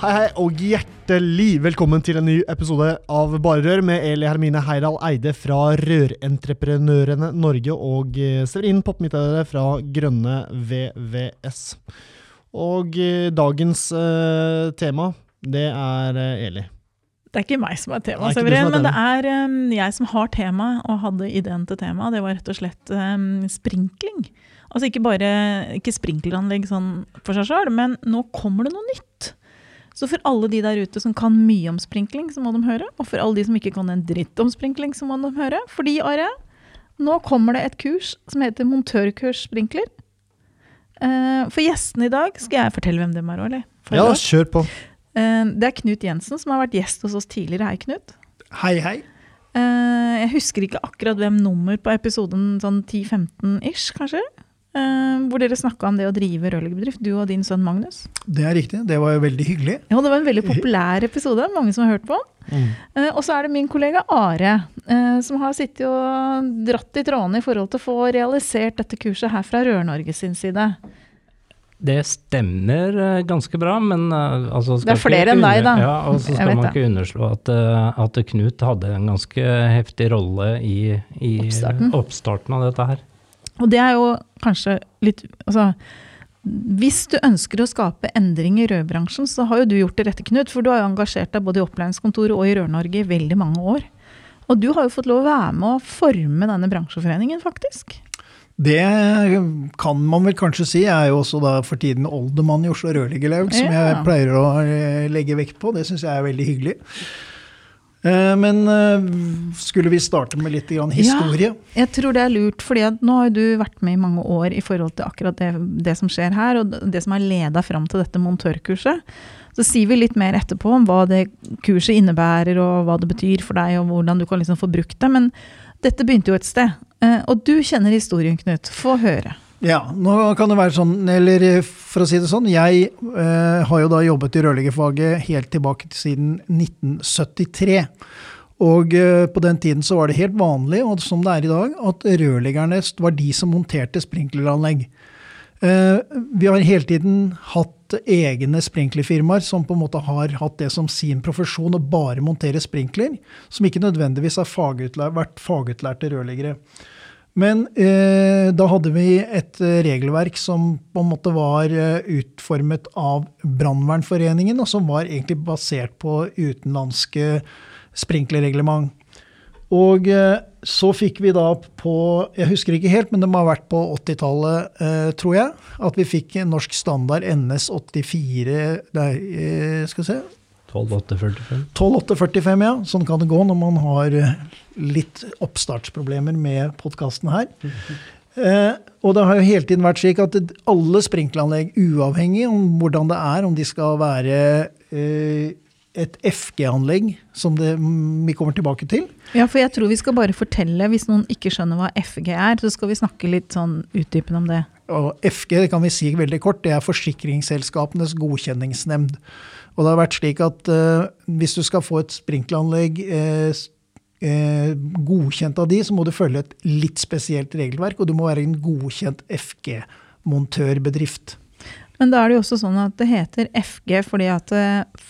Hei, hei, og hjertelig velkommen til en ny episode av Bare Rør med Eli Hermine Heidal Eide fra Rørentreprenørene Norge og eh, Severin Poppmidtøyre fra Grønne VVS. Og eh, dagens uh, tema, det er uh, Eli. Det er ikke meg som er tema, Severin, er men det er um, jeg som har tema, og hadde ideen til tema. Det var rett og slett um, sprinkling. Altså ikke bare ikke sprinkleranlegg sånn for seg sjøl, men nå kommer det noe nytt. Så for alle de der ute som kan mye om sprinkling, så må de høre. Og for alle de som ikke kan en dritt om sprinkling, så må de høre. Fordi, Are, nå kommer det et kurs som heter montørkurs sprinkler. Eh, for gjestene i dag, skal jeg fortelle hvem dem er òg, eller? Ja, kjør på. Eh, Det er Knut Jensen, som har vært gjest hos oss tidligere. Hei, Knut. Hei, hei. Eh, jeg husker ikke akkurat hvem nummer på episoden, sånn 10-15-ish, kanskje? Eh, hvor dere snakka om det å drive rørleggerbedrift, du og din sønn Magnus. Det er riktig. Det var jo veldig hyggelig. Ja, Det var en veldig populær episode, mange som har hørt på. Mm. Eh, og så er det min kollega Are, eh, som har sittet og dratt i trådene i forhold til å få realisert dette kurset her fra Rør-Norge sin side. Det stemmer ganske bra, men altså skal Det er flere enn deg, da. Ja, og så skal man man det. ikke underslå at, at Knut hadde en ganske heftig rolle i, i Oppstarten. oppstarten av dette her. Og det er jo kanskje litt Altså, hvis du ønsker å skape endring i rødbransjen, så har jo du gjort det rette, Knut. For du har jo engasjert deg både i opplæringskontoret og i Rør-Norge i veldig mange år. Og du har jo fått lov å være med å forme denne bransjeforeningen, faktisk. Det kan man vel kanskje si. Jeg er jo også da for tiden oldermann i Oslo Rørleggerlaug, som Ja. jeg pleier å eh, legge vekt på. Det syns jeg er veldig hyggelig. Eh, Men eh, skulle vi starte med litt historie? historie? Jeg tror det er lurt, fordi nå har du vært med i mange år i forhold til akkurat det, det som skjer her, og det som har leda fram til dette montørkurset. Så sier vi litt mer etterpå om hva det kurset innebærer, og hva det betyr for deg, og hvordan du kan liksom få brukt det. Men dette begynte jo et sted. Eh, Og du kjenner historien, Knut. Få høre. Ja, nå kan det være sånn, eller eh, for å si det sånn, jeg eh, har jo da jobbet i rørleggerfaget helt tilbake til siden 1973. Og eh, på den tiden så var det helt vanlig, og som det er i dag, at rørleggerne var de som monterte sprinkleranlegg. Eh, vi har hele tiden hatt egne sprinklerfirmaer som på en måte har hatt det som sin profesjon å bare montere sprinkler, som ikke nødvendigvis har fagutlært, vært fagutlærte rørleggere. Men eh, da hadde vi et eh, regelverk som på en måte var eh, utformet av Brannvernforeningen, og som var egentlig basert på utenlandske sprinklerreglement. Og eh, så fikk vi da på, jeg husker ikke helt, men det må ha vært på 80-tallet, eh, tror jeg, at vi fikk norsk standard NS 84, nei, eh, skal vi se, 12845. 12845, ja. Sånn kan det gå når man har eh, litt oppstartsproblemer med podkasten her. Eh, og det har jo hele tiden vært slik at alle sprinkleranlegg, uavhengig om hvordan det er, om de skal være eh, et FG-anlegg, som det, mm, vi kommer tilbake til, Ja, for jeg tror vi skal bare fortelle, hvis noen ikke skjønner hva FG er, så skal vi snakke litt sånn utdypende om det. Og FG det kan vi si veldig kort, det er Forsikringsselskapenes godkjenningsnemnd. Og det har vært slik at eh, hvis du skal få et sprinkleranlegg eh, eh, godkjent av de, så må du følge et litt spesielt regelverk, og du må være en godkjent FG-montørbedrift. Men da er det jo også sånn at det heter FG fordi at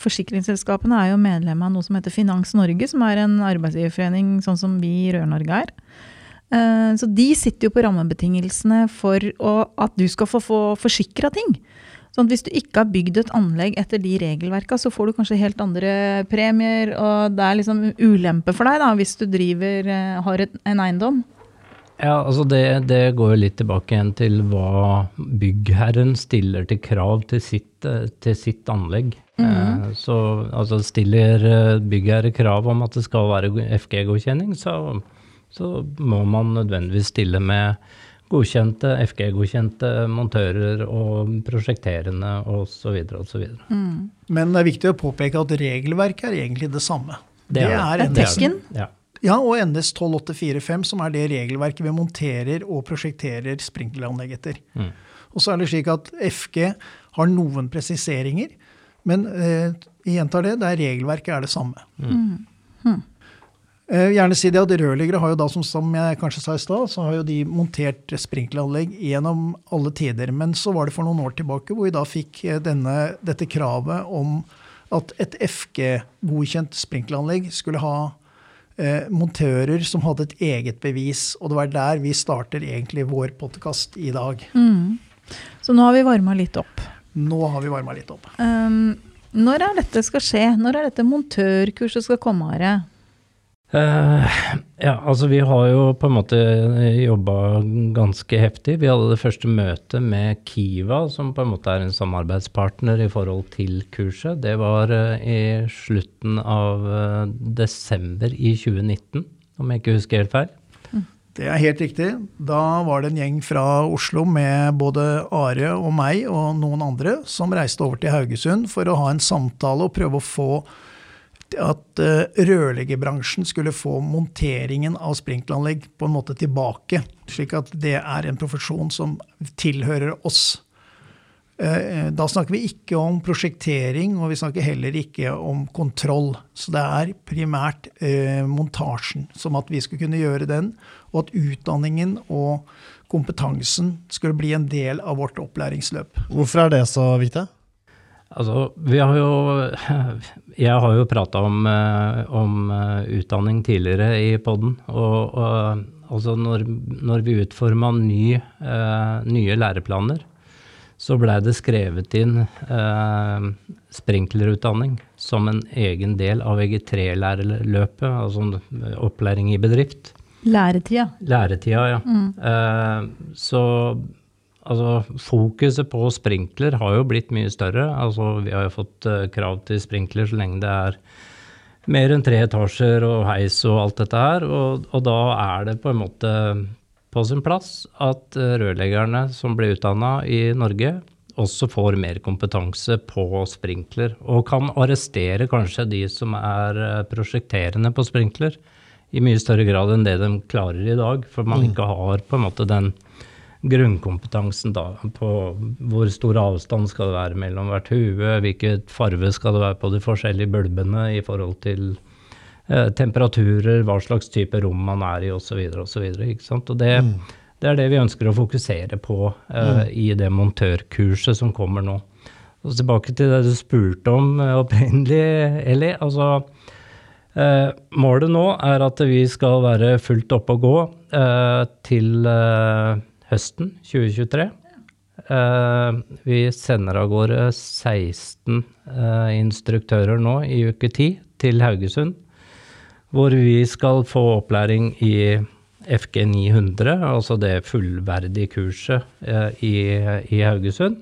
forsikringsselskapene er jo medlem av noe som heter Finans Norge, som er en arbeidsgiverforening sånn som vi i Rør-Norge er. Så de sitter jo på rammebetingelsene for at du skal få forsikra ting. Sånn hvis du ikke har bygd et anlegg etter de regelverka, så får du kanskje helt andre premier, og det er liksom ulempe for deg da, hvis du driver, eh, har et, en eiendom. Ja, altså det, det går jo litt tilbake igjen til hva byggherren stiller til krav til sitt, eh, til sitt anlegg. Eh, Så altså stiller byggherre krav om at det skal være FG-godkjenning, så, så må man nødvendigvis stille med godkjente, FG-godkjente montører og prosjekterende osv. osv. Mm. Men det er viktig å påpeke at regelverket er egentlig det samme. Det er det. Det er NS Tekken. Ja. Ja, og NS 12845, som er det regelverket vi monterer og prosjekterer sprinkleranlegg etter. Mm. Og så er det slik at FG har noen presiseringer, men eh, jeg gjentar det, det er regelverket er det samme. Eh, gjerne si det at Rørleggere har jo da, som, som jeg kanskje sa i stad, så har jo de montert sprinkleranlegg gjennom alle tider. Men så var det for noen år tilbake hvor vi da fikk eh, denne, dette kravet om at et FG-godkjent sprinkleranlegg skulle ha eh, montører som hadde et eget bevis. Og det var der vi starter egentlig vår podkast i dag. Mm. Så nå har vi varma litt opp. Nå har vi varma litt opp. Um, når er dette skal skje? Når er dette montørkurset skal komme, Are? Eh, ja, altså vi har jo på en måte jobba ganske heftig. Vi hadde det første møtet med Kiva, som på en måte er en samarbeidspartner i forhold til kurset. Det var uh, i slutten av uh, desember i 2019, om jeg ikke husker helt feil. Det er helt riktig. Da var det en gjeng fra Oslo med både Are og meg og noen andre som reiste over til Haugesund for å ha en samtale og prøve å få at uh, rørleggerbransjen skulle få monteringen av sprinkleranlegg på en måte tilbake, slik at det er en profesjon som tilhører oss. Eh, Da snakker vi ikke om prosjektering, og vi snakker heller ikke om kontroll. Så det er primært eh, montasjen, som at vi skulle kunne gjøre den, og at utdanningen og kompetansen skulle bli en del av vårt opplæringsløp. Hvorfor er det så viktig? Altså, vi har jo Jeg har jo prata om, eh, om eh, utdanning tidligere i poden. Og, og altså når, når vi utforma ny, eh, nye læreplaner, så blei det skrevet inn eh, sprinklerutdanning som en egen del av VG3-lærerløpet, altså opplæring i bedrift. Læretida. Læretida, ja. Eh, så altså, fokuset på sprinkler har jo blitt mye større. Altså, vi har jo fått eh, krav til sprinkler så lenge det er mer enn tre etasjer og heis og alt dette her. Og, og da er det på en måte på sin plass at eh, rørleggerne som blir utdanna i Norge, også får mer kompetanse på sprinkler, og kan arrestere kanskje de som er eh, prosjekterende på sprinkler, i mye større grad enn det de klarer i dag, for man ikke har på en måte den grunnkompetansen da, på hvor stor avstand skal det være mellom hvert hue, hvilket farve skal det være på de forskjellige bulbene i forhold til eh, temperaturer, hva slags type rom man er i osv. osv. Og mm. det er det vi ønsker å fokusere på eh, i det montørkurset som kommer nå. Og tilbake til det du spurte om eh, opprinnelig, Eli. altså Eh, målet nå er at vi skal være fullt oppe og gå eh, til eh, høsten 2023. Uh, vi sender av gårde 16 uh, instruktører nå i uke 10 til Haugesund, hvor vi skal få opplæring i FG 900, altså det fullverdige kurset uh, i, i Haugesund.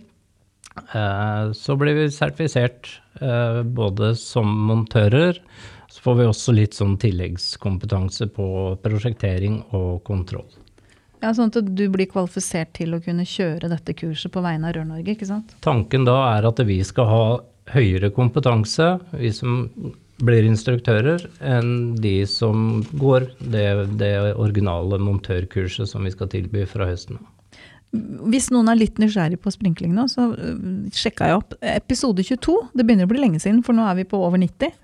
Eh, så blir vi sertifisert eh, både som montører, så får vi også litt sånn tilleggskompetanse på prosjektering og kontroll. Ja, Sånn at du blir kvalifisert til å kunne kjøre dette kurset på vegne av Rør-Norge, ikke sant? Tanken da er at vi skal ha høyere kompetanse, vi som blir instruktører, enn de som går det, det originale montørkurset som vi skal tilby fra høsten av. Hvis noen er litt nysgjerrig på sprinkling nå, så øh, sjekka jeg opp episode 22. Det begynner å bli lenge siden, for nå er vi på over 90.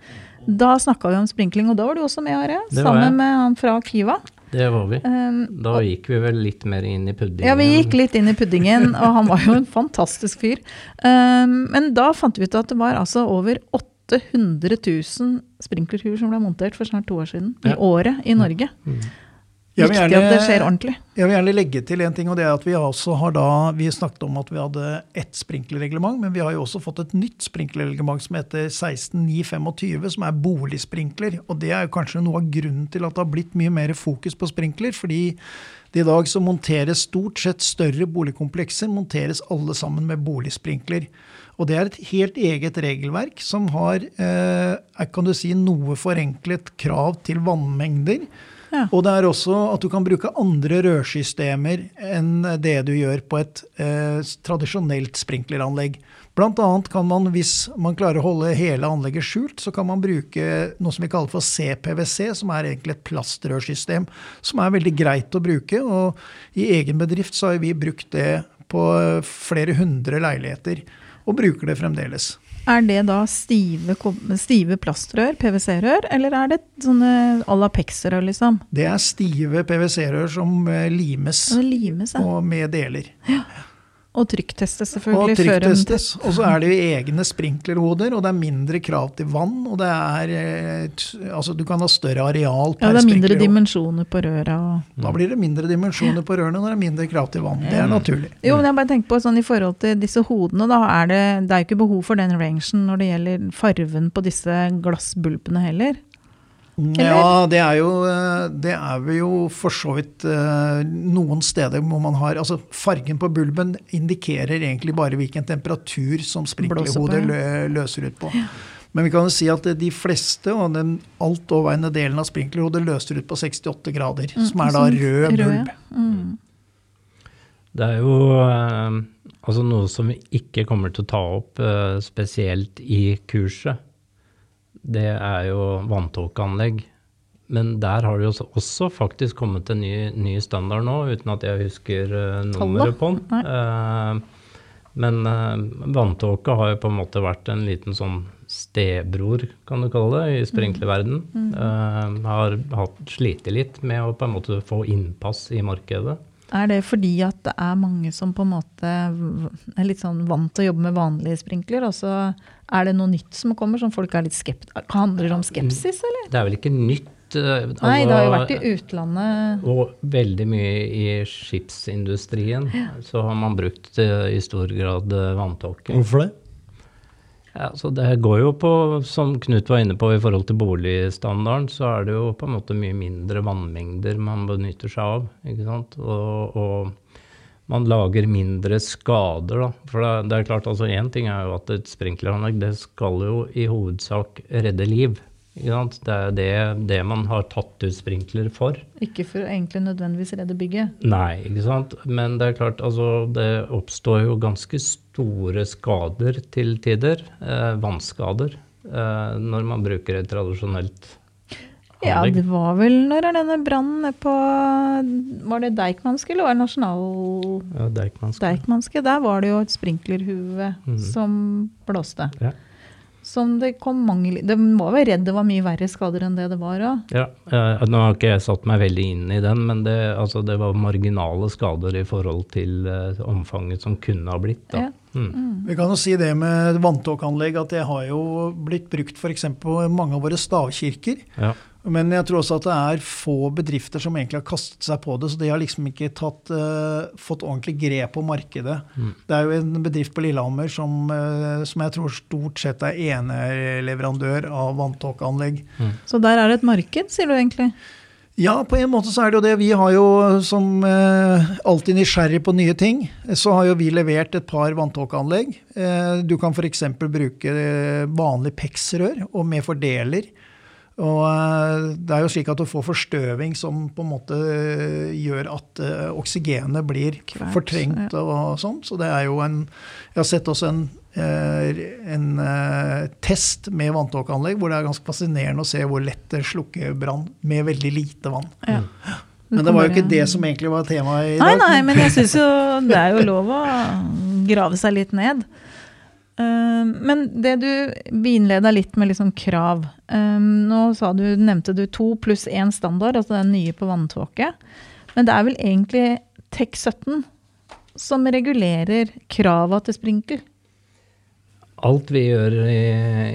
Da snakka vi om sprinkling, og da var du også med, Are. Sammen med han fra Kiva. Det var vi. Um, Da gikk vi vel litt mer inn i puddingen. Ja, vi gikk litt inn i puddingen, og han var jo en fantastisk fyr. Um, men da fant vi ut at det var altså over 800 000 sprinklerkur som ble montert for snart to år siden. I året i Norge. Jeg vil Viktig at det skjer ordentlig. Jeg vil gjerne legge til en ting, og det er at vi også har da Vi snakket om at vi hadde ett sprinklerreglement, men vi har jo også fått et nytt sprinklerreglement som heter 16925, som er boligsprinkler. Og det er jo kanskje noe av grunnen til at det har blitt mye mer fokus på sprinkler. fordi i dag så monteres stort sett større boligkomplekser monteres alle sammen med boligsprinkler. Og det er et helt eget regelverk som har eh, kan du si, noe forenklet krav til vannmengder. Og det er også at du kan bruke andre rørsystemer enn det du gjør på et eh, tradisjonelt sprinkleranlegg. Blant annet kan man, hvis man klarer å holde hele anlegget skjult, så kan man bruke noe som vi kaller for CPWC, som er egentlig et plastrørsystem som er veldig greit å bruke. Og i egen bedrift så har vi brukt det på flere hundre leiligheter, og bruker det fremdeles. Er det da stive, stive plastrør, PVC-rør, eller er det sånne à la Pex-rør, liksom? Det er stive PVC-rør som eh, limes limes, ja. og med deler. Og trykktestes, selvfølgelig. Og trykktestes. Og så er det jo egne sprinklerhoder, og det er mindre krav til vann. Og det er eh, Altså, du kan ha større areal Ja, det er mindre dimensjoner på røra. Og... Da blir det mindre dimensjoner på rørene når det er mindre krav til vann. Det er naturlig. Jo, men jeg bare tenker på sånn i forhold til disse hodene, da er det, det er jo ikke behov for den rangen når det gjelder farven på disse glassbulpene heller. Ja, det er jo eh, Det er vi jo for så vidt eh, noen steder hvor man har Altså, fargen på bulben indikerer egentlig bare hvilken temperatur som sprinklerhodet løser ut på. Men vi kan jo si at de fleste, og den alt overveiende delen av sprinklerhodet, løser ut på 68 grader. som er da rød rød, bulb. ja. Mm. Det er jo eh, altså noe som vi ikke kommer til å ta opp eh, spesielt i kurset. Det er jo vanntåkeanlegg. Men der har det jo også- faktisk kommet en ny, ny standard nå, uten at jeg husker eh, nummeret på den. Eh, men uh, vanntåke har jo på en måte vært en liten sånn stebror, kan du kalle det, i sprinklerverden. Eh, har hatt slitt litt med å på en måte få innpass i markedet. Er det fordi at det er mange som på en måte er litt sånn vant til å jobbe med vanlige sprinkler, og så er det noe nytt som kommer som folk er litt skept... Handler det om skepsis, eller? Det er vel ikke nytt? Altså, Nei, det har jo altså, vært i utlandet. Og veldig mye i skipsindustrien så har man brukt eh, i stor grad eh, vanntåke. Hvorfor det? Ja, så det går jo på, som Knut var inne på i forhold til boligstandarden, så er det jo på en måte mye mindre vannmengder man benytter seg av. ikke sant? Og, og man lager mindre skader, da. For det, det er klart, altså én ting er jo at et sprinkleranlegg det skal jo i hovedsak redde liv. Det er det, det man har tatt ut sprinkler for. Ikke for å egentlig nødvendigvis redde bygget. Nei, ikke sant. Men det er klart, altså det oppstår jo ganske store skader til tider. Eh, vannskader. Eh, når man bruker et tradisjonelt Ja, det var vel når er denne brannen nede på Var det Deichmanske eller var det Nasjonal... Ja, Deichmanske. Deichmanske, der var det jo et sprinklerhue mm. som blåste. Ja. Som det kom mange De Det vel redd det var mye verre skader enn det det var òg. Ja, eh, nå har ikke jeg satt meg veldig inn i den, men det, altså, det var marginale skader i forhold til eh, omfanget som kunne ha blitt. Da. Ja. Mm. Vi kan jo si det med vanntåkeanlegg at det har jo blitt brukt f.eks. på mange av våre stavkirker. Ja. Men jeg tror også at det er få bedrifter som egentlig har kastet seg på det, så de har liksom ikke tatt, uh, fått ordentlig grep på markedet. Mm. Det er jo en bedrift på Lillehammer som, uh, som jeg tror stort sett er eneleverandør av vanntåkeanlegg. Så der er det et marked, sier du egentlig? Ja, på en måte så er det jo det. Vi har jo som eh, alltid nysgjerrig på nye ting, så har jo vi levert et par vanntåkeanlegg. Eh, du kan f.eks. bruke eh, vanlig PEX-rør og med fordeler. Og eh, det er jo slik at du får forstøving som på en måte eh, gjør at eh, oksygenet blir Kvert, fortrengt og sånn. Så det er jo en Jeg har sett også en, en test med vanntåkeanlegg hvor det er ganske fascinerende å se hvor lett det slukker brann med veldig lite vann. Ja. Men det var jo ikke det som egentlig var temaet i Nei, dag. nei, men jeg syns jo det er jo lov å grave seg litt ned. Eh, men det du innleda litt med liksom krav. Eh, nå du, nevnte du to pluss én standard, altså den nye på vanntåke. Men det er vel egentlig TEK17 som regulerer krava til sprinkler. Alt vi gjør i,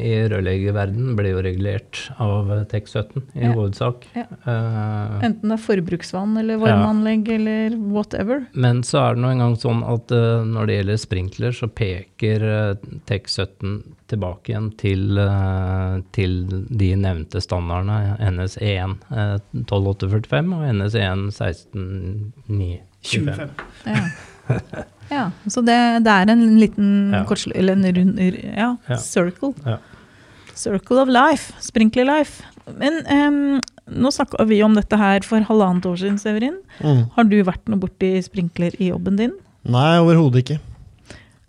i rørleggerverdenen, blir jo regulert av TEK17 i Ja. hovedsak. Ja. Eh, Enten det er forbruksvann eller varmeanlegg eller whatever. Men så er det nå engang sånn at uh, når det gjelder sprinkler, så peker uh, TEK17 tilbake igjen til, eh, til de nevnte standardene NS1 uh, 12845 og NS1 16925. 25. Ja. ja så det, det er en liten Ja. kortslu... Eller en rund ja, Ja. circle. Ja. Circle of life. Sprinkler life. Men um, Nå snakka vi om dette her for halvannet år siden, Severin. Mm. Har du vært noe borti sprinkler i jobben din? Nei, overhodet ikke.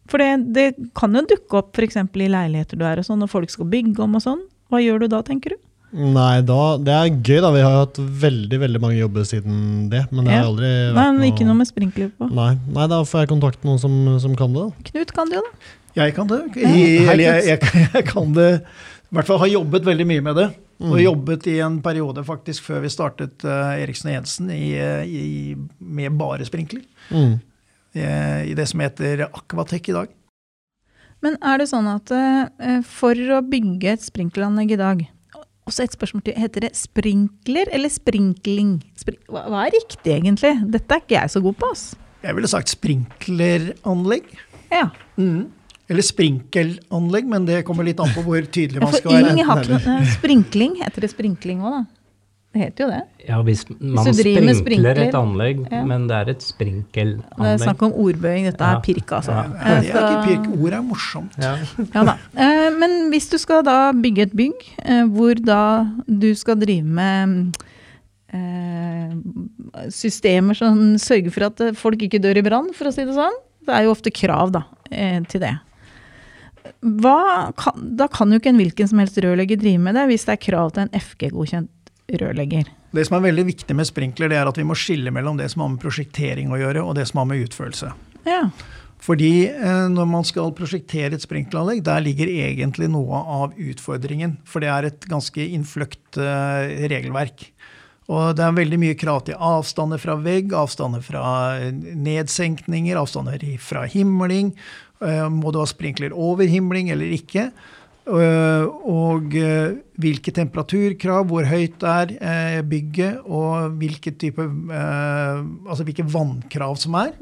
For det, det kan jo dukke opp f.eks. i leiligheter du er og sånn, når folk skal bygge om og sånn. Hva gjør du da, tenker du? Nei, da, det er gøy, da. Vi har hatt veldig veldig mange jobber siden det. Men det Ja. har aldri vært Nei, men ikke noe med sprinkler på. Nei, nei, da får jeg kontakte noen som, som kan det. da. Knut kan det jo, da. Jeg kan det. Jeg, eller jeg, jeg, jeg kan det I hvert fall har jobbet veldig mye med det. Og Mm. jobbet i en periode faktisk før vi startet uh, Eriksen og Jensen i, eh, i, med bare sprinkler. Mm. eh, I det som heter Aquatec i dag. Men er det sånn at uh, for å bygge et sprinkleranlegg i dag Også et spørsmål til. Heter det sprinkler eller sprinkling? Hva, er riktig, egentlig? Dette er ikke jeg så god på, ass. Jeg ville sagt sprinkleranlegg. Ja. Mm. Eller sprinkelanlegg, men det kommer litt an på hvor tydelig man skal være. Ingen har ikke noe Sprinkling, heter det sprinkling òg, da? Det heter jo det. Ja, hvis man hvis sprinkler, med sprinkler et anlegg, ja. men det er et Det er sprinkelanlegg. snakk om ordbøying. Dette er pirk, altså. Ja. Det er ikke pirk, ord er morsomt. Ja. Ja da. Eh, Men hvis du skal da bygge et bygg eh, hvor da du skal drive med eh, systemer som sørger for at folk ikke dør i brann, for å si det sånn. Det er jo ofte krav da, til det. Hva da kan jo ikke en hvilken som helst rørlegger drive med det, hvis det er krav til en FG-godkjent rørlegger. Det som er veldig viktig med sprinkler, det er at vi må skille mellom det som har med prosjektering å gjøre, og det som har med utførelse. Ja. Fordi eh, når man skal prosjektere et sprinkleranlegg, der ligger egentlig noe av utfordringen. For det er et ganske innfløkt eh, regelverk. Og det er veldig mye krav til avstander fra vegg, avstander fra eh, nedsenkninger, avstander fra himling. Må du ha sprinkler over himling eller ikke? Eh, og eh, hvilke temperaturkrav, hvor høyt det er eh, bygget, og hvilke, type, altså hvilke vannkrav som er.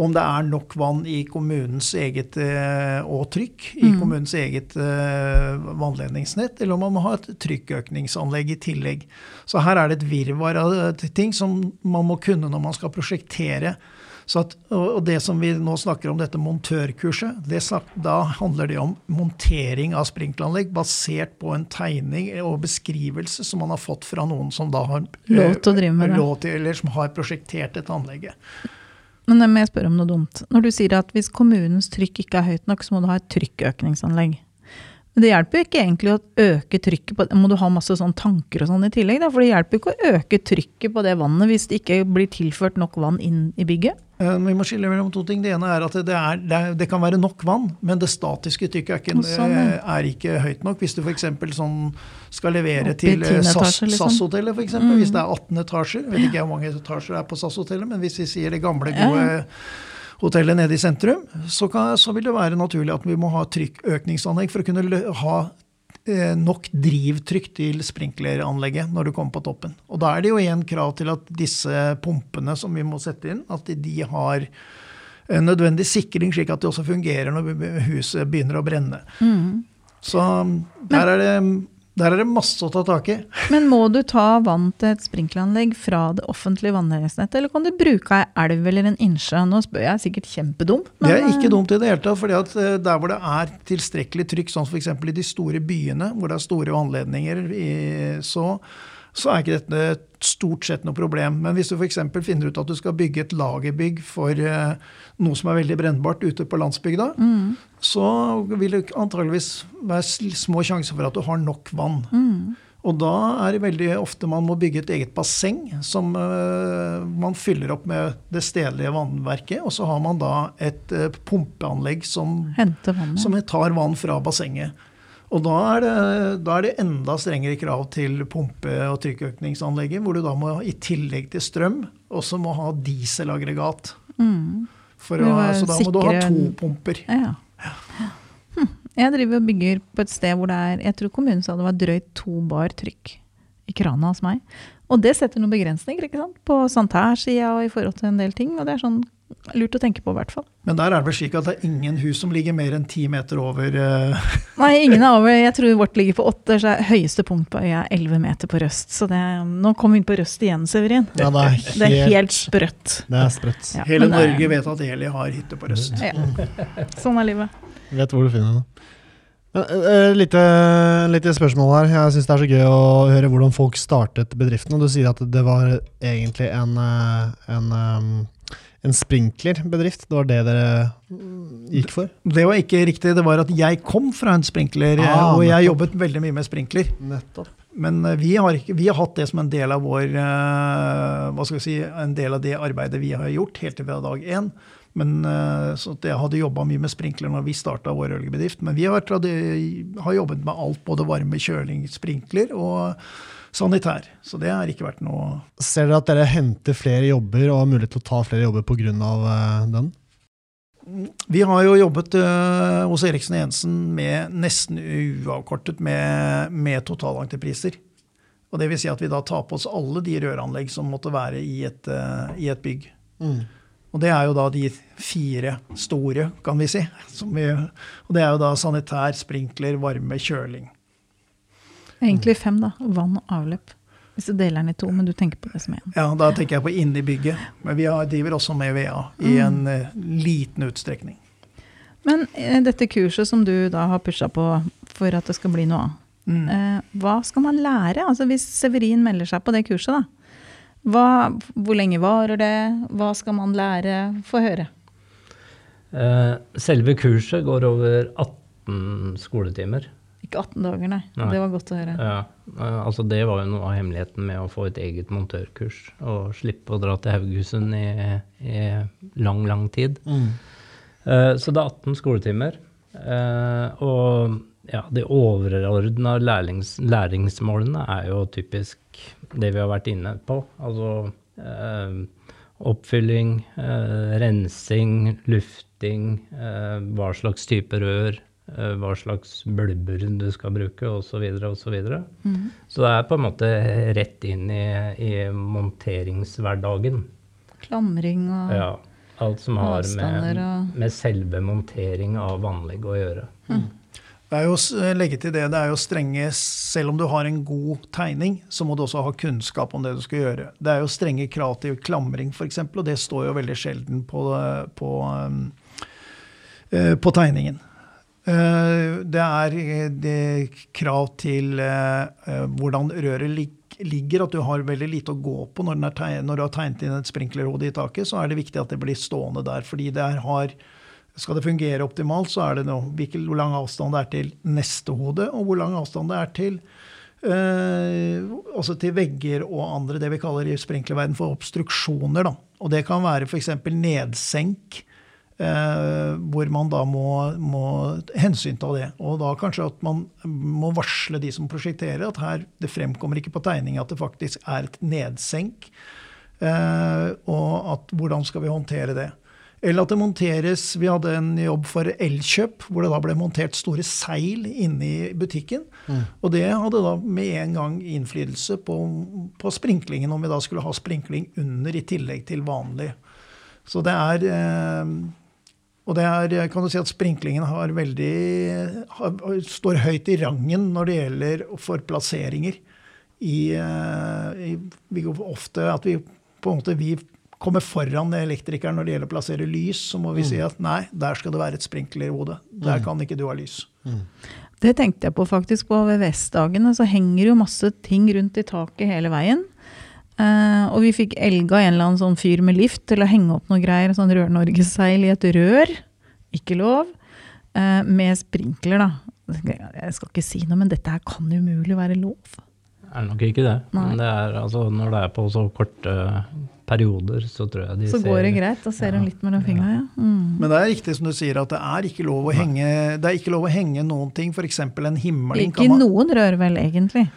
Om det er nok vann i kommunens eget og trykk i kommunens eget vannledningsnett, eller om man må ha et trykkøkningsanlegg i tillegg. Så her er det et virvar av ting som man må kunne når man skal prosjektere. Så at, og det som vi nå snakker om, dette montørkurset, det snak, da handler det om montering av sprinkleranlegg basert på en tegning og beskrivelse som man har fått fra noen som da har Lov til å drive med det. til, eller som har prosjektert dette anlegget. Men jeg må jeg spørre om noe dumt. Når du sier at hvis kommunens trykk ikke er høyt nok, så må du ha et trykkøkningsanlegg. Men det hjelper jo ikke egentlig å øke trykket på Må du ha masse sånn tanker og sånn i tillegg? Da? For det hjelper jo ikke å øke trykket på det vannet hvis det ikke blir tilført nok vann inn i bygget. Eh, Vi må skille mellom to ting. Det ene er at det, er, det, er, det kan være nok vann, men det statiske trykket er ikke, sånn, ja. eh, er ikke høyt nok. Hvis du f.eks. Sånn skal levere til eh, SAS- liksom. SAS-hotellet, hvis det er 18 etasjer. Jeg vet ikke hvor mange etasjer det er på SAS-hotellet, men hvis vi sier det gamle, Ja. gode hotellet nede i sentrum, så, kan, så vil det være naturlig at vi må ha trykkøkningsanlegg for å kunne ha nok drivtrykk til sprinkleranlegget når du kommer på toppen. Og da er det jo igjen krav til at disse pumpene som vi må sette inn, at de har en nødvendig sikring, slik at de også fungerer når huset begynner å brenne. Så der er, det, der er det masse å ta tak i. Men må du ta vann til et sprinkleranlegg fra det offentlige vannledningsnettet, eller kan du bruke ei elv eller en innsjø? Nå spør jeg sikkert kjempedum. Det er ikke eh, dumt i det hele tatt. for eh, Der hvor det er tilstrekkelig trykk, sånn f.eks. i de store byene, hvor det er store vannledninger, så, så er ikke dette stort sett noe problem. Men hvis du f.eks. finner ut at du skal bygge et lagerbygg for eh, noe som er veldig brennbart ute på landsbygda, Mm. så vil det antageligvis være små sjanser for at du har nok vann. Mm. Og da er det veldig ofte man må bygge et eget basseng som eh, man fyller opp med det stedlige vannverket. Og så har man da et eh, pumpeanlegg som, som tar vann fra bassenget. Og da er, det, da er det enda strengere krav til pumpe- og trykkøkningsanlegget, hvor du da må i tillegg til strøm også må ha dieselaggregat. Mm. For å, så da må du ha to pumper. Ja. Hm. Jeg driver og bygger på et sted hvor det er Jeg tror kommunen sa det var drøyt to bar trykk i krana hos meg. Og det setter noen begrensninger ikke sant? på sanitærsida og i forhold til en del ting. Og det er sånn lurt å tenke på, i hvert fall. Men der er det vel slik at det er ingen hus som ligger mer enn ti meter over uh... Nei, ingen er over. Jeg tror vårt ligger på åtte, så er høyeste punkt på øya er elleve meter på Røst. Så det, nå kom vi inn på Røst igjen, Severin. Ja, det er helt, Det er helt sprøtt. Det er sprøtt. Ja, Hele Norge vet at Eli har hytte på Røst. Ja. Sånn er livet. Vet hvor du finner det. Uh, litt, litt spørsmål her. Jeg syns det er så gøy å høre hvordan folk startet bedriften. Og du sier at det var egentlig en, en, en sprinklerbedrift. Det var det dere gikk for? Det var ikke riktig. Det var at jeg kom fra en sprinkler, ah, og jeg jobbet veldig mye med sprinkler. Nettopp. Men vi har, ikke, vi har, hatt det som en del av vår hva skal vi si, en del av det arbeidet vi har gjort helt til fra dag én. Men, eh, så jeg hadde jobba mye med sprinkler når vi starta vår ølgebedrift. Men vi har, har, jobbet med alt, både varme, kjøling, sprinkler og sanitær. Så det har ikke vært noe Ser dere at dere henter flere jobber og har mulighet til å ta flere jobber pga. Eh, den? Vi har jo jobbet uh, hos Eriksen Jensen med nesten uavkortet med, med totalentrepriser. Og det vil si at vi da tar på oss alle de røranlegg som måtte være i et, uh, i et bygg. Mm. Og det er jo da de fire store, kan vi si. Vi, og det er jo da sanitær, sprinkler, varme, kjøling. Egentlig fem, da. Vann og avløp. Hvis du deler den i to, men du tenker på det som én. Ja, da tenker jeg på inni bygget. Men vi driver også med VA i mm. en mm. liten utstrekning. Men uh, dette kurset som du da har pusha på for at det skal bli noe av, mm. uh, hva skal man lære? Altså Hvis Severin melder seg på det kurset, da, hva, hvor lenge varer det? Hva skal man lære? Få høre. Eh, selve kurset går over 18 skoletimer. Ikke 18 dager, nei. nei. Det var godt å høre. Ja, eh, altså Det var jo noe av hemmeligheten med å få et eget montørkurs. Og slippe å dra til Haugesund i, i lang, lang tid. Mm. Eh, så det er 18 skoletimer. Og ja, de overordna læringsmålene er jo typisk det vi har vært inne på. Altså eh, oppfylling, eh, rensing, lufting, eh, hva slags type rør, eh, hva slags bulber du skal bruke, osv. osv. Mm. så det er på en måte rett inn i, i monteringshverdagen. Klamring og ja, alt som har med, med, selve montering av anlegg å gjøre. Mm. Det er jo, eh, legge til det, det er jo strenge Selv om du har en god tegning, så må du også ha kunnskap om det du skal gjøre. Det er jo strenge krav til klamring, f.eks., og det står jo veldig sjelden på, på, eh, på tegningen. Eh, det er det krav til hvordan røret ligger, at du har veldig lite å gå på når, når du har tegnet inn et sprinklerhode i taket. Så er det viktig at det blir stående der, fordi det har skal det fungere optimalt, så er det noe, hvor lang avstand det er til neste hode, og hvor lang avstand det er til også til vegger og andre, det vi kaller i sprinklerverden for obstruksjoner. Da. Og det kan være f.eks. nedsenk, eh, hvor man da må, må hensynta det. Og da kanskje at man må varsle de som prosjekterer, at her det fremkommer ikke på tegninga at det faktisk er et nedsenk. Eh, og at hvordan skal vi håndtere det. Eller at det monteres Vi hadde en jobb for Elkjøp, hvor det da ble montert store seil inne i butikken. Mm. Og det hadde da med en gang innflytelse på, på, sprinklingen, om vi da skulle ha sprinkling under i tillegg til vanlig. Så det er eh, Og det er, kan du si at sprinklingen har veldig har, står høyt i rangen når det gjelder for plasseringer. I, eh, i ofte at vi på en måte vi kommer foran elektrikeren når det gjelder å plassere lys, så må vi mm. si at nei, der skal det være et sprinklerhode. Der mm. kan ikke du ha lys. Mm. Det tenkte jeg på faktisk på VVS-dagene. Så henger jo masse ting rundt i taket hele veien. Uh, og vi fikk elga en eller annen sånn fyr med lift til å henge opp noe greier, sånn Rør-Norge-seil i et rør. Ikke lov. Uh, med sprinkler, da. Jeg skal ikke si noe, men dette her kan umulig være lov. Det er nok ikke det. Nei. Men det er, altså, når det er på så korte perioder, så tror jeg de så ser Så går det greit, da ser ja, de litt mellom fingra, ja. Mm. Men det er riktig som du sier, at det er ikke lov å henge, det er ikke lov å henge noen ting, f.eks. en himmeling Ikke man, noen rør vel, egentlig?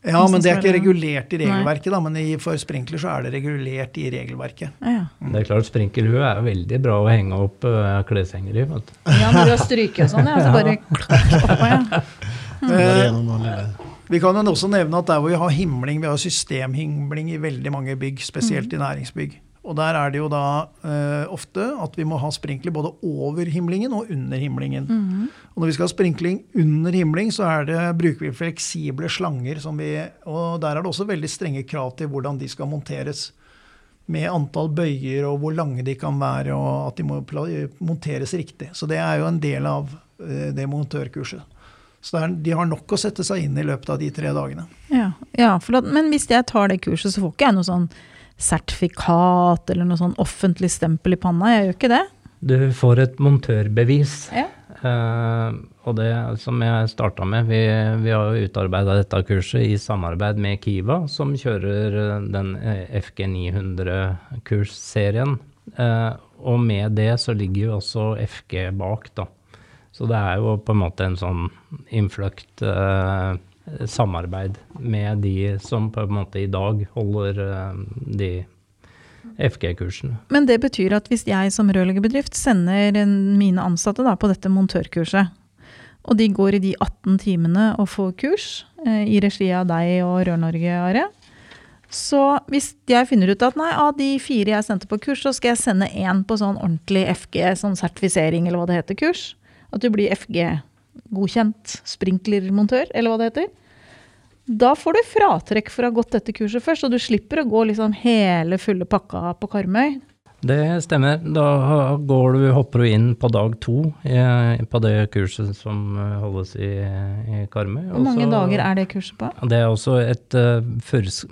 Ja, men det er ikke regulert i regelverket. Da, men for sprinkler så er det regulert i regelverket. Ja. Mm. Det er klart Sprinkelhue er veldig bra å henge opp uh, kleshengere i. Ja, når du har stryket og sånn, ja. Så bare oppå, ja. Mm. Vi kan jo også nevne at der hvor vi har himling, vi har systemhimling i veldig mange bygg, spesielt mm. i næringsbygg. Og der er det jo da eh, ofte at vi må ha sprinkler både over himlingen og under himlingen. Mm. Og når vi skal ha sprinkling under himling, så det, bruker vi fleksible slanger. Vi, og der er det også veldig strenge krav til hvordan de skal monteres. Med antall bøyer og hvor lange de kan være, og at de må monteres riktig. Så det er jo en del av eh, det montørkurset. Så er, de har nok å sette seg inn i løpet av de tre dagene. Ja, ja at, Men hvis jeg tar det kurset, så får ikke jeg noe sånn sertifikat eller noe sånn offentlig stempel i panna? Jeg gjør ikke det? Du får et montørbevis. Ja. Uh, og det som jeg starta med, vi, vi har jo utarbeida dette kurset i samarbeid med Kiva, som kjører den FG 900-kursserien. Uh, og med det så ligger jo også FG bak, da. Så det er jo på en måte en sånn innfløkt eh, samarbeid med de som på en måte i dag holder eh, de FG-kursene. Men det betyr at hvis jeg som rørleggerbedrift sender mine ansatte da, på dette montørkurset, og de går i de 18 timene og får kurs eh, i regi av deg og Rør-Norge, Are, så hvis jeg finner ut at nei, av de fire jeg sendte på kurs, så skal jeg sende én på sånn ordentlig FG, sånn sertifisering eller hva det heter, kurs, at du blir FG-godkjent sprinklermontør, eller hva det heter. Da får du fratrekk for å ha gått dette kurset først, og du slipper å gå liksom hele fulle pakka på Karmøy. Det stemmer. Da går du, hopper du inn på dag to i, på det kurset som holdes i, i Karmøy. Hvor mange dager er det kurset på? Det er også et uh,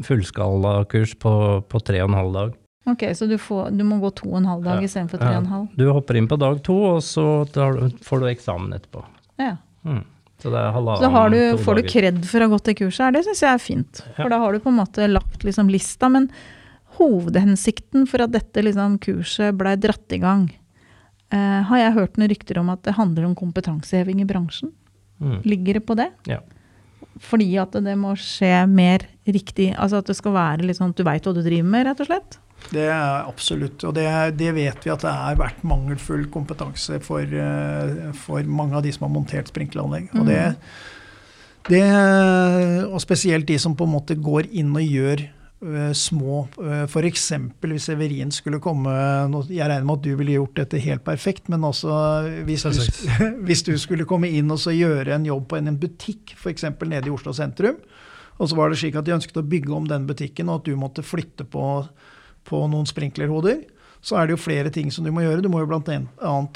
fullskalakurs på, på tre og en halv dag. Ok, Så du, får, du, må gå to og en halv dag ja. istedenfor tre og en halv? Du hopper inn på dag to, og så får du eksamen etterpå. Ja. Mm. Så så har du, får du kred for å ha gått det kurset her, det syns jeg er fint. Ja. For da har du på en måte lagt liksom lista. Men hovedhensikten for at dette liksom kurset blei dratt i gang, eh, har jeg hørt noen rykter om at det handler om kompetanseheving i bransjen. Mm. Ligger det på det? Ja. Fordi at det må skje mer riktig, altså at det skal være litt sånn at du veit hva du driver med, rett og slett? Det er absolutt. Og det, det, vet vi at det har vært mangelfull kompetanse for, eh, for, mange av de som har montert sprinkleranlegg. Og, det, mm. det, og spesielt de som på en måte går inn og gjør små uh, F.eks. hvis Severin skulle komme Jeg regner med at du ville gjort dette helt perfekt, men også hvis du, hvis du skulle komme inn og gjøre en jobb på en, en butikk, f.eks. nede i Oslo sentrum, og så var det slik at de ønsket å bygge om den butikken, og at du måtte flytte på på noen sprinklerhoder, så er det jo flere ting som du må gjøre. Du må jo bl.a.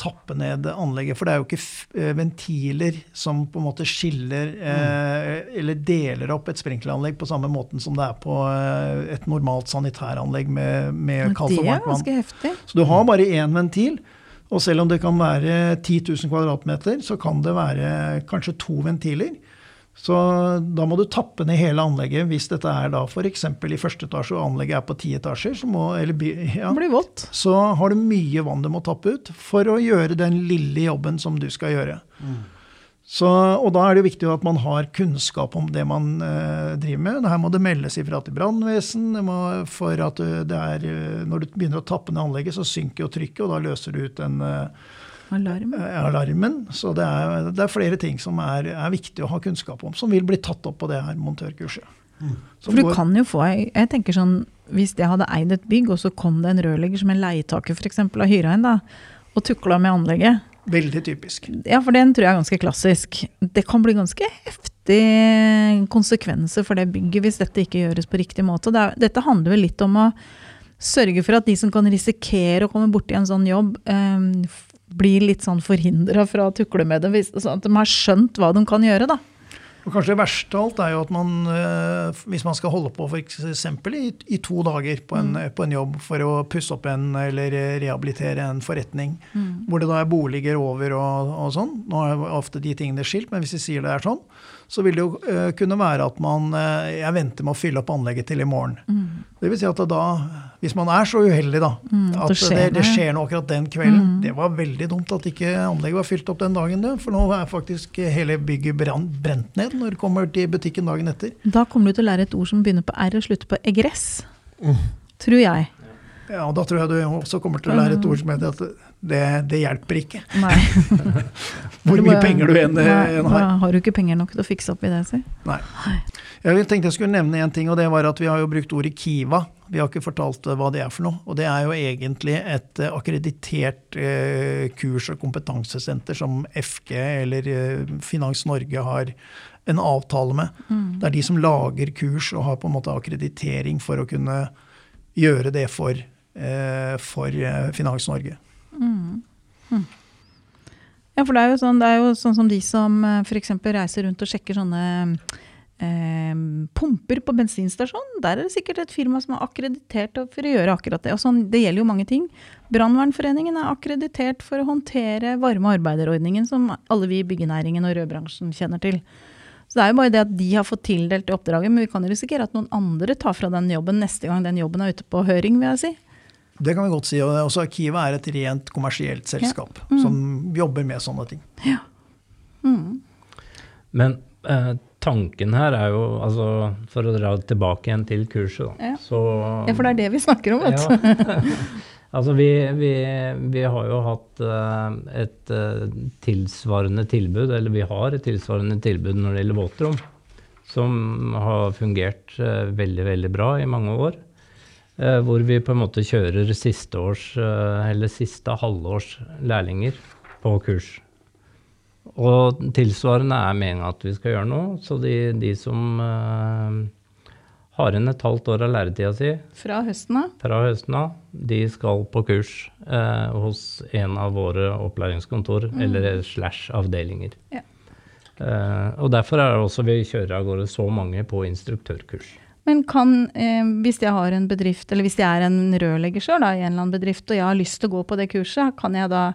tappe ned anlegget. For det er jo ikke eh, ventiler som på en måte skiller eh, eller deler opp et sprinkleranlegg på samme måten som det er på eh, et normalt sanitæranlegg med, med kaldt og varmt vann. Så du har bare én ventil. Og selv om det kan være 10 000 kvadratmeter, så kan det være kanskje to ventiler. Så da må du tappe ned hele anlegget hvis dette er da f.eks. i første etasje og anlegget er på ti etasjer. Så, må, eller, ja, det blir vått. så har du mye vann du må tappe ut for å gjøre den lille jobben som du skal gjøre. Mm. Så, og da er det viktig at man har kunnskap om det man eh, driver med. Her må det meldes ifra til brannvesen. For at det er, eh, når du begynner å tappe ned anlegget, så synker jo trykket, og da løser du ut en eh, Alarm. Eh, alarmen. Så det er, det er flere ting som er, er, viktig å ha kunnskap om, som vil bli tatt opp på det her montørkurset. Mm. For du går, kan jo få, jeg tenker sånn, Hvis jeg hadde eid et bygg, og så kom det en rørlegger som en leietaker f.eks. har hyra inn, da, og tukla med anlegget Veldig typisk. Ja, for den tror jeg er ganske klassisk. Det kan bli ganske heftige konsekvenser for det bygget hvis dette ikke gjøres på riktig måte. Det er, dette handler vel litt om å sørge for at de som kan risikere å komme borti en sånn jobb, um, blir litt sånn forhindra fra å tukle med det, sånn at de har skjønt hva de kan gjøre. da. Og kanskje det verste av alt er jo at man, eh, hvis man skal holde på f.eks. I, i to dager på en, mm. på en, jobb for å pusse opp en eller rehabilitere en forretning, mm. hvor det da er boliger over og, og, sånn Nå er ofte de tingene skilt, men hvis de sier det er sånn, så vil det jo uh, kunne være at man uh, Jeg venter med å fylle opp anlegget til i morgen. Mm. Det vil si at da, hvis man er så uheldig, da, mm, at det skjer, det, det skjer noe akkurat den kvelden mm. Det var veldig dumt at ikke anlegget var fylt opp den dagen, for nå er faktisk hele bygget brent ned når du kommer til butikken dagen etter. Da kommer du til å lære et ord som begynner på R og slutter på egress. Mm. Tror jeg. Ja, da tror jeg du også kommer til å lære et ord som heter at det, det hjelper ikke. Hvor mye penger du enn har. Har du ikke penger nok til å fikse opp i det, si. Nei. Jeg tenkte jeg skulle nevne en ting, og det var at vi har jo brukt ordet Kiva. Vi har ikke fortalt eh, hva det er for noe. Og det er jo egentlig et eh, akkreditert eh, kurs- og kompetansesenter som FG eller eh, Finans Norge har en avtale med. Mm. Det er de som lager kurs og har på en måte akkreditering for å kunne gjøre det for, eh, for eh, Finans Norge. Mm. Mm. Ja, for det er sånn, det er jo sånn som de som f.eks. reiser rundt og sjekker sånne eh, pumper på bensinstasjon. Der er det sikkert et firma som er akkreditert for å gjøre akkurat det. Og sånn, det gjelder jo mange ting. Brannvernforeningen er akkreditert for å håndtere varme arbeiderordningen, som alle vi i byggenæringen og rødbransjen kjenner til. Så det er jo bare det at de har fått tildelt oppdraget, men vi kan risikere at noen andre tar fra den jobben neste gang den jobben er ute på høring, vil jeg si. Det kan vi godt si. og også Arkivet er et rent kommersielt selskap ja. mm. som jobber med sånne ting. Ja. Mm. Men eh, tanken her er jo, altså, for å dra tilbake igjen til kurset, da, ja. så Ja, for det er det vi snakker om, vet du. Altså, vi, vi, vi, har jo hatt uh, et uh, tilsvarende tilbud, eller vi har et tilsvarende tilbud når det gjelder våtrom, som har fungert uh, veldig, veldig bra i mange år. Hvor vi på en måte kjører siste års, eller siste halvårs lærlinger på kurs. Og tilsvarende er meninga at vi skal gjøre noe. Så de, de som uh, har igjen et halvt år av læretida si Fra høsten av? Fra høsten av. De skal på kurs uh, hos en av våre opplæringskontor mm. eller slash avdelinger. Ja. Uh, og derfor er det også vi kjører av gårde så mange på instruktørkurs. Men kan, eh, hvis jeg har en bedrift, eller hvis jeg er en rørlegger sjøl i en eller annen bedrift, og jeg har lyst til å gå på det kurset, kan jeg da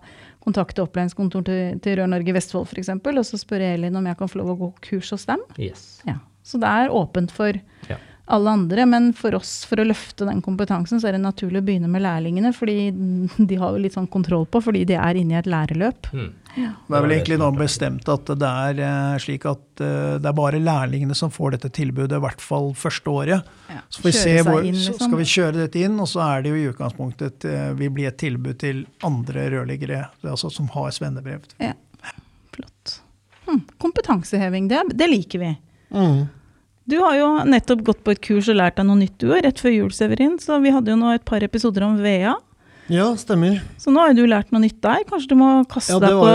kontakte opplæringskontoret til, til Rør-Norge Vestfold f.eks., og så spørre Elin om jeg kan få lov å gå kurs hos dem? Yes. Ja. Så det er åpent for ja. Alle andre, men for oss, for å løfte den kompetansen, så er det naturlig å begynne med lærlingene, fordi de har jo litt sånn kontroll på, fordi de er inne i et læreløp. Mm. Ja. Det er vel egentlig nå bestemt at det er eh, slik at eh, det er bare lærlingene som får dette tilbudet, i hvert fall første året. Ja. Så, får vi se hvor, inn, liksom. så skal vi kjøre dette inn, og så er det jo i utgangspunktet et, vil bli et tilbud til andre rørleggere altså som har svennebrev. Ja. Flott. Hm. Kompetanseheving, det, det, liker vi. Mm. Du har jo nettopp gått på et kurs og lært deg noe nytt, du òg, rett før jul, Severin. Så vi hadde jo nå et par episoder om VEA. Ja, stemmer. Så nå har du lært noe nytt der. Kanskje du må kaste ja, deg på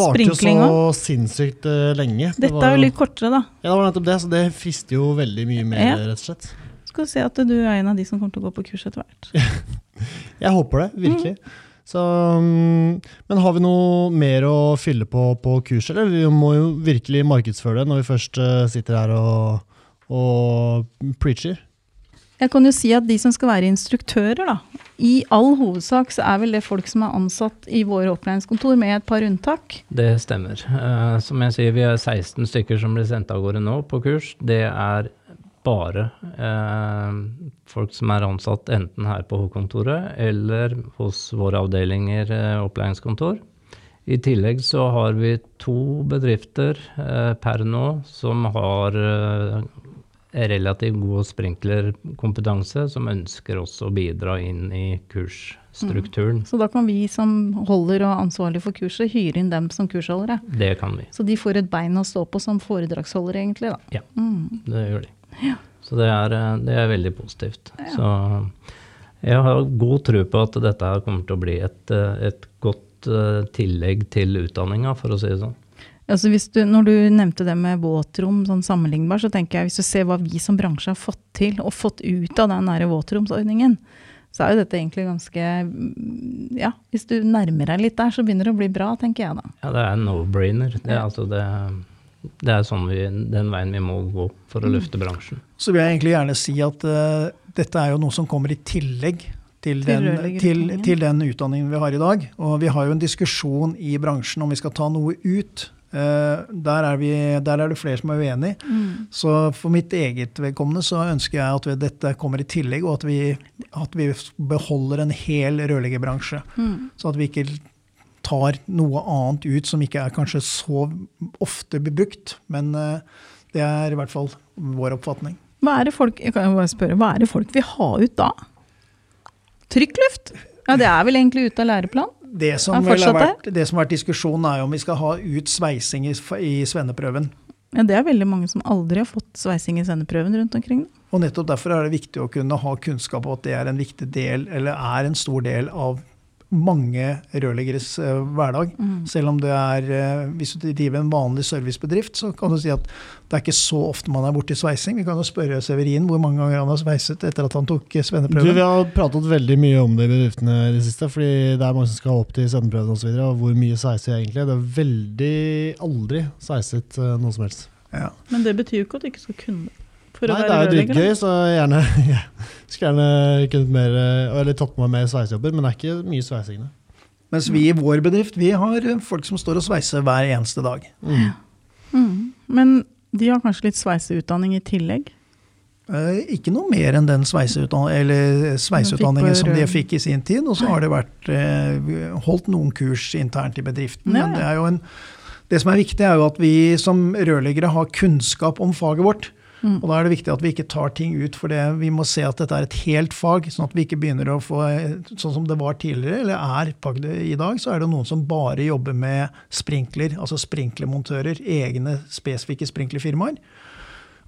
sprinklinga? Det varte jo så sinnssykt uh, lenge. Dette var, er jo litt kortere, da. Ja, det var nettopp det. Så det frister jo veldig mye mer, ja. rett og slett. Skal se at du er en av de som kommer til å gå på kurs etter hvert. jeg håper det, virkelig. Mm. Så, um, men har vi noe mer å fylle på på kurset, eller? Vi må jo virkelig markedsføre det når vi først uh, sitter her og, og preacher. Jeg kan jo si at de som skal være instruktører, da, i all hovedsak så er vel det folk som er ansatt i våre opplæringskontor, med et par unntak? Det stemmer. Uh, som jeg sier, vi er 16 stykker som blir sendt av gårde nå på kurs. Det er bare uh, folk som er ansatt enten her på hovedkontoret eller hos våre avdelinger uh, opplæringskontor. I tillegg så har vi to bedrifter per nå som har relativt god sprinklerkompetanse som ønsker også å bidra inn i kursstrukturen. Mm. Så da kan vi som holder og ansvarlig for kurset, hyre inn dem som kursholdere? Det kan vi. Så de får et bein å stå på som foredragsholdere, egentlig? da? Ja, mm. det gjør de. Ja. Så det er, det er, veldig positivt. Ja. Så jeg har god tro på at dette kommer til å bli et, et godt eh, tillegg til utdanninga, for å si det sånn. Altså du, når du nevnte det med våtrom sånn sammenlignbar, så tenker jeg hvis du ser hva vi som bransje har fått til og fått ut av den nære våtromsordningen, så er jo dette egentlig ganske mm, Ja, hvis du nærmer deg litt der, så begynner det å bli bra, tenker jeg da. Ja, det er no-brainer. Det, ja. altså det, det, er sånn vi, den veien vi må gå for å mm. løfte bransjen. Så vil jeg egentlig gjerne si at uh, dette er jo noe som kommer i tillegg til den, til, til den, utdanningen vi har i dag. Og vi har jo en diskusjon i bransjen om vi skal ta noe ut der, er vi, der, er det flere som er uenig. Mm. Så for mitt eget vedkommende så ønsker jeg at dette kommer i tillegg, og at vi, at vi beholder en hel rørleggerbransje. Mm. Så at vi ikke tar noe annet ut som ikke er kanskje så ofte bebrukt. Men uh, det er i hvert fall vår oppfatning. Hva er det folk, jeg kan bare spørre, hva er det folk vil ha ut da? Trykkluft? Ja, det er vel egentlig ute av læreplanen? Det som, har vært, det som har vært diskusjonen, er om vi skal ha ut sveising i, i svenneprøven. Ja, Det er veldig mange som aldri har fått sveising i svenneprøven rundt omkring. Og nettopp derfor er det viktig å kunne ha kunnskap om at det er en viktig del, eller er en stor del av mange rørleggeres eh, hverdag. Selv om det er eh, Hvis du driver en vanlig servicebedrift, så kan du si at det er ikke så ofte man er borti sveising. Vi kan jo spørre Severin hvor mange ganger han har sveiset etter at han tok svenneprøven. Du, vi har pratet veldig mye om det i bedriftene i det siste, fordi det er mange som skal opp til svenneprøven osv. Og, og hvor mye sveiser jeg egentlig? Det er veldig aldri sveiset eh, noe som helst. Ja. Men det betyr jo ikke at du ikke skal kunne det. For Nei, å det er jo dritgøy, så jeg gjerne, ja. skulle gjerne kunnet mer, eh, eller tatt på meg mer sveisejobber, men det er ikke mye sveising. Mens vi i vår bedrift vi har eh, folk som står og sveiser hver eneste dag. Mm. Mm. Men de har kanskje litt sveiseutdanning i tillegg? Eh, ikke noe mer enn den sveiseutdan eller sveiseutdanningen Som de fikk i sin tid. Og så har det vært eh, holdt noen kurs internt i bedriften. Ja, Men det er jo en det som er viktig, er jo at vi som rørleggere har kunnskap om faget vårt. Mm. Og da er det viktig at vi ikke tar ting ut, for det, vi må se at dette er et helt fag. Sånn at vi ikke begynner å få Sånn som det var tidligere, eller er i dag, så er det noen som bare jobber med sprinkler, altså sprinklermontører. Egne spesifikke sprinklerfirmaer.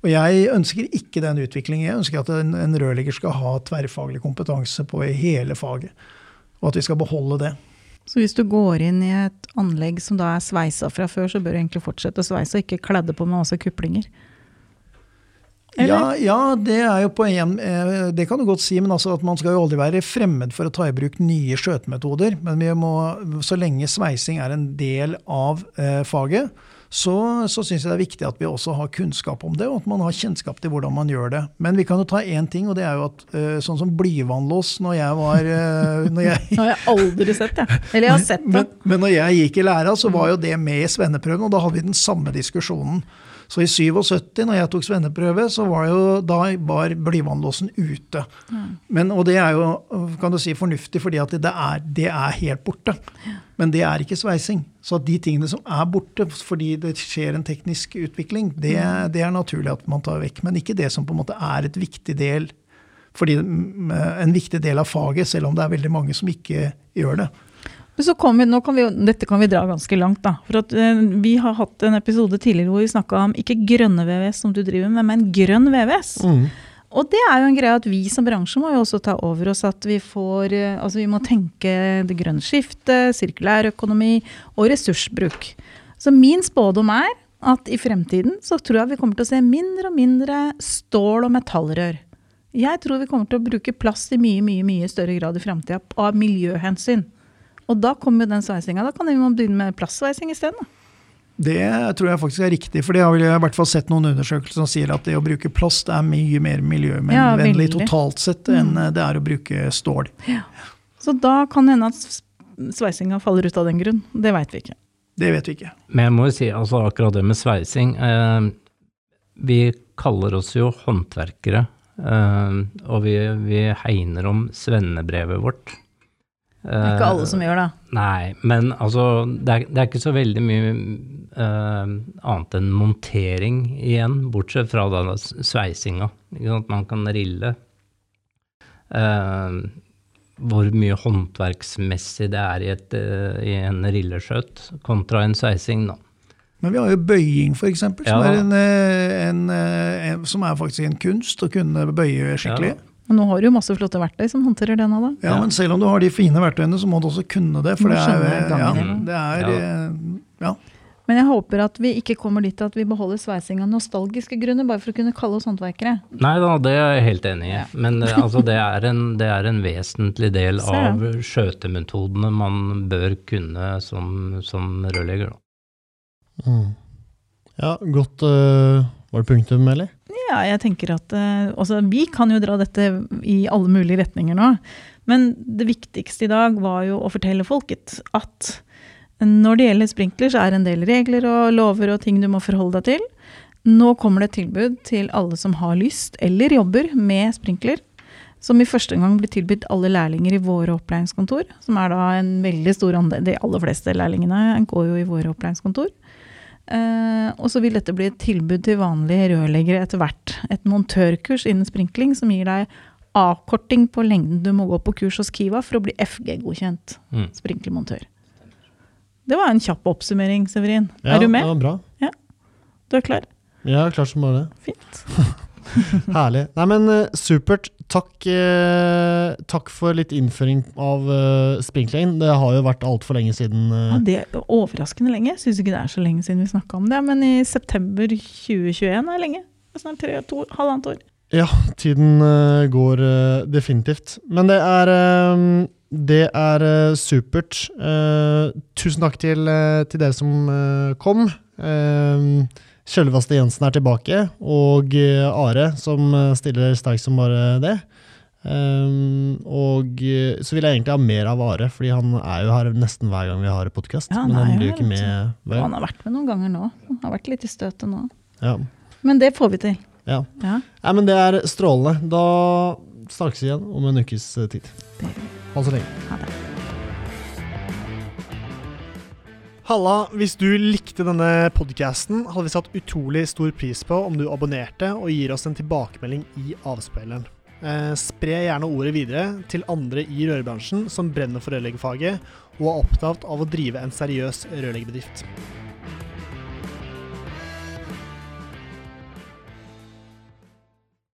Og jeg ønsker ikke den utviklingen. Jeg ønsker at en, en rørlegger skal ha tverrfaglig kompetanse på hele faget. Og at vi skal beholde det. Så hvis du går inn i et anlegg som da er sveisa fra før, så bør du egentlig fortsette å sveise, og ikke kledde på med masse kuplinger? Ja, ja, det er jo på en eh, Det kan du godt si, men altså at man skal jo aldri være fremmed for å ta i bruk nye skjøtemetoder. Men vi må, så lenge sveising er en del av eh, faget, så, så syns jeg det er viktig at vi også har kunnskap om det, og at man har kjennskap til hvordan man gjør det. Men vi kan jo ta én ting, og det er jo at eh, sånn som blyvannlås når jeg var eh, når jeg, Det har jeg aldri sett, jeg. Eller jeg har sett det. men, men når jeg gikk i læra, så var jo det med i svenneprøven, og da hadde vi den samme diskusjonen. Så i 77, når jeg tok svenneprøve, så var jo da var blyvannlåsen ute. Men, og det er jo kan du si, fornuftig, fordi at det er, det er helt borte. Men det er ikke sveising. Så de tingene som er borte fordi det skjer en teknisk utvikling, det, det er naturlig at man tar vekk. Men ikke det som på en måte er et viktig del fordi, mm, en viktig del av faget, selv om det er veldig mange som ikke gjør det. Vi, kan vi, dette kan vi dra ganske langt, da. For at, eh, vi har hatt en episode tidligere hvor vi snakka om ikke grønne VVS som du driver med, men grønn VVS. Mm. Og det er jo en greie at vi som bransje må jo også ta over oss at vi får eh, Altså vi må tenke det grønne skiftet, sirkulær økonomi og ressursbruk. Så min spådom er at i fremtiden så tror jeg vi kommer til å se mindre og mindre stål- og metallrør. Jeg tror vi kommer til å bruke plast i mye, mye, mye større grad i framtida av miljøhensyn. Og da kommer jo den sveisinga. Da kan vi begynne med plastsveising isteden. Det tror jeg faktisk er riktig, for det har jeg i hvert fall sett noen undersøkelser som sier at det å bruke plast er mye mer Ja, miljøvennlig ja, totalt sett enn eh, det er å bruke stål. Så da kan det hende at sveisinga faller ut av den grunn. Det veit vi ikke. Det vet vi ikke. Men jeg må jo si, altså akkurat det med sveising eh, Vi kaller oss jo håndverkere, eh, og vi, vi hegner om svennebrevet vårt. Det er ikke alle som gjør det. Nei, men altså, det er, det er ikke så veldig mye uh, annet enn montering igjen, bortsett fra da sveisinga. Ikke sant? Man kan rille. Uh, hvor mye håndverksmessig det er i, et, uh, i en rilleskjøt kontra en sveising, da. Men vi har jo bøying, f.eks., som, Ja. er en, eh, en, eh, en, som er faktisk en kunst å kunne bøye skikkelig. Ja. Men nå har du jo masse flotte verktøy som håndterer denne, da. Ja, Ja. Men selv om du har de fine verktøyene, så må du også kunne det. For det er, ja, det er Ja. eh, ja. Men jeg håper at vi ikke kommer dit at vi beholder sveising av nostalgiske grunner, bare for å kunne kalle oss håndverkere. Nei da, det er jeg helt enig i. Men eh, altså, det, er en, det er en vesentlig del av skjøtemetodene man bør kunne som, som rørlegger. Mm. Ja, godt uh, Var det punktum, eller? Ja, jeg tenker at eh, altså, Vi kan jo dra dette i alle mulige retninger nå. Men det viktigste i dag var jo å fortelle folket at når det gjelder sprinkler, så er det en del regler og lover og ting du må forholde deg til. Nå kommer det et tilbud til alle som har lyst eller jobber med sprinkler. Som i første gang blir tilbudt alle lærlinger i våre opplæringskontor. Som er da en veldig stor andel De aller fleste lærlingene går jo i våre opplæringskontor. Eh, og så vil dette bli et tilbud til vanlige rørleggere etter hvert. Et montørkurs innen sprinkling som gir deg avkorting på lengden du må gå på kurs hos Kiva for å bli FG-godkjent Mm. sprinklermontør. Det var en kjapp oppsummering, Severin. Ja, er du med? Var bra. Du er klar? Ja, klar som bare det. Fint. Herlig. Nei, men eh, supert. Takk, eh, takk for litt innføring av uh, sprinkling. Det har jo vært altfor lenge siden. eh, Ja, det er overraskende lenge. Syns ikke det er så lenge siden vi snakka om det. Men i september 2021 er lenge. Det er Snart tre, to, halvannet år. Ja, tiden eh, går eh, definitivt. Men det er eh, Det er uh, supert. Uh, tusen takk til, uh, til dere som eh, kom. Uh, Kjølvaste Jensen er tilbake, og eh, Are, som eh, stiller sterkt som bare det. Um, og eh, så vil jeg egentlig ha mer av Are, fordi han er jo her nesten hver gang vi har podkast. Ja, men han blir jo ikke med hver Han har vært med noen ganger nå. Han har vært litt i støtet nå. Ja. Men det får vi til. Ja. Ja, Nei, men det er strålende. Da snakkes vi igjen om en ukes tid. Ha det så lenge. Ha det. Halla, hvis du likte denne podcasten, hadde vi satt utrolig stor pris på om du abonnerte og gir oss en tilbakemelding i avspilleren. Eh, spre gjerne ordet videre til andre i rørbransjen som brenner for rørleggerfaget og er opptatt av å drive en seriøs rørleggerbedrift.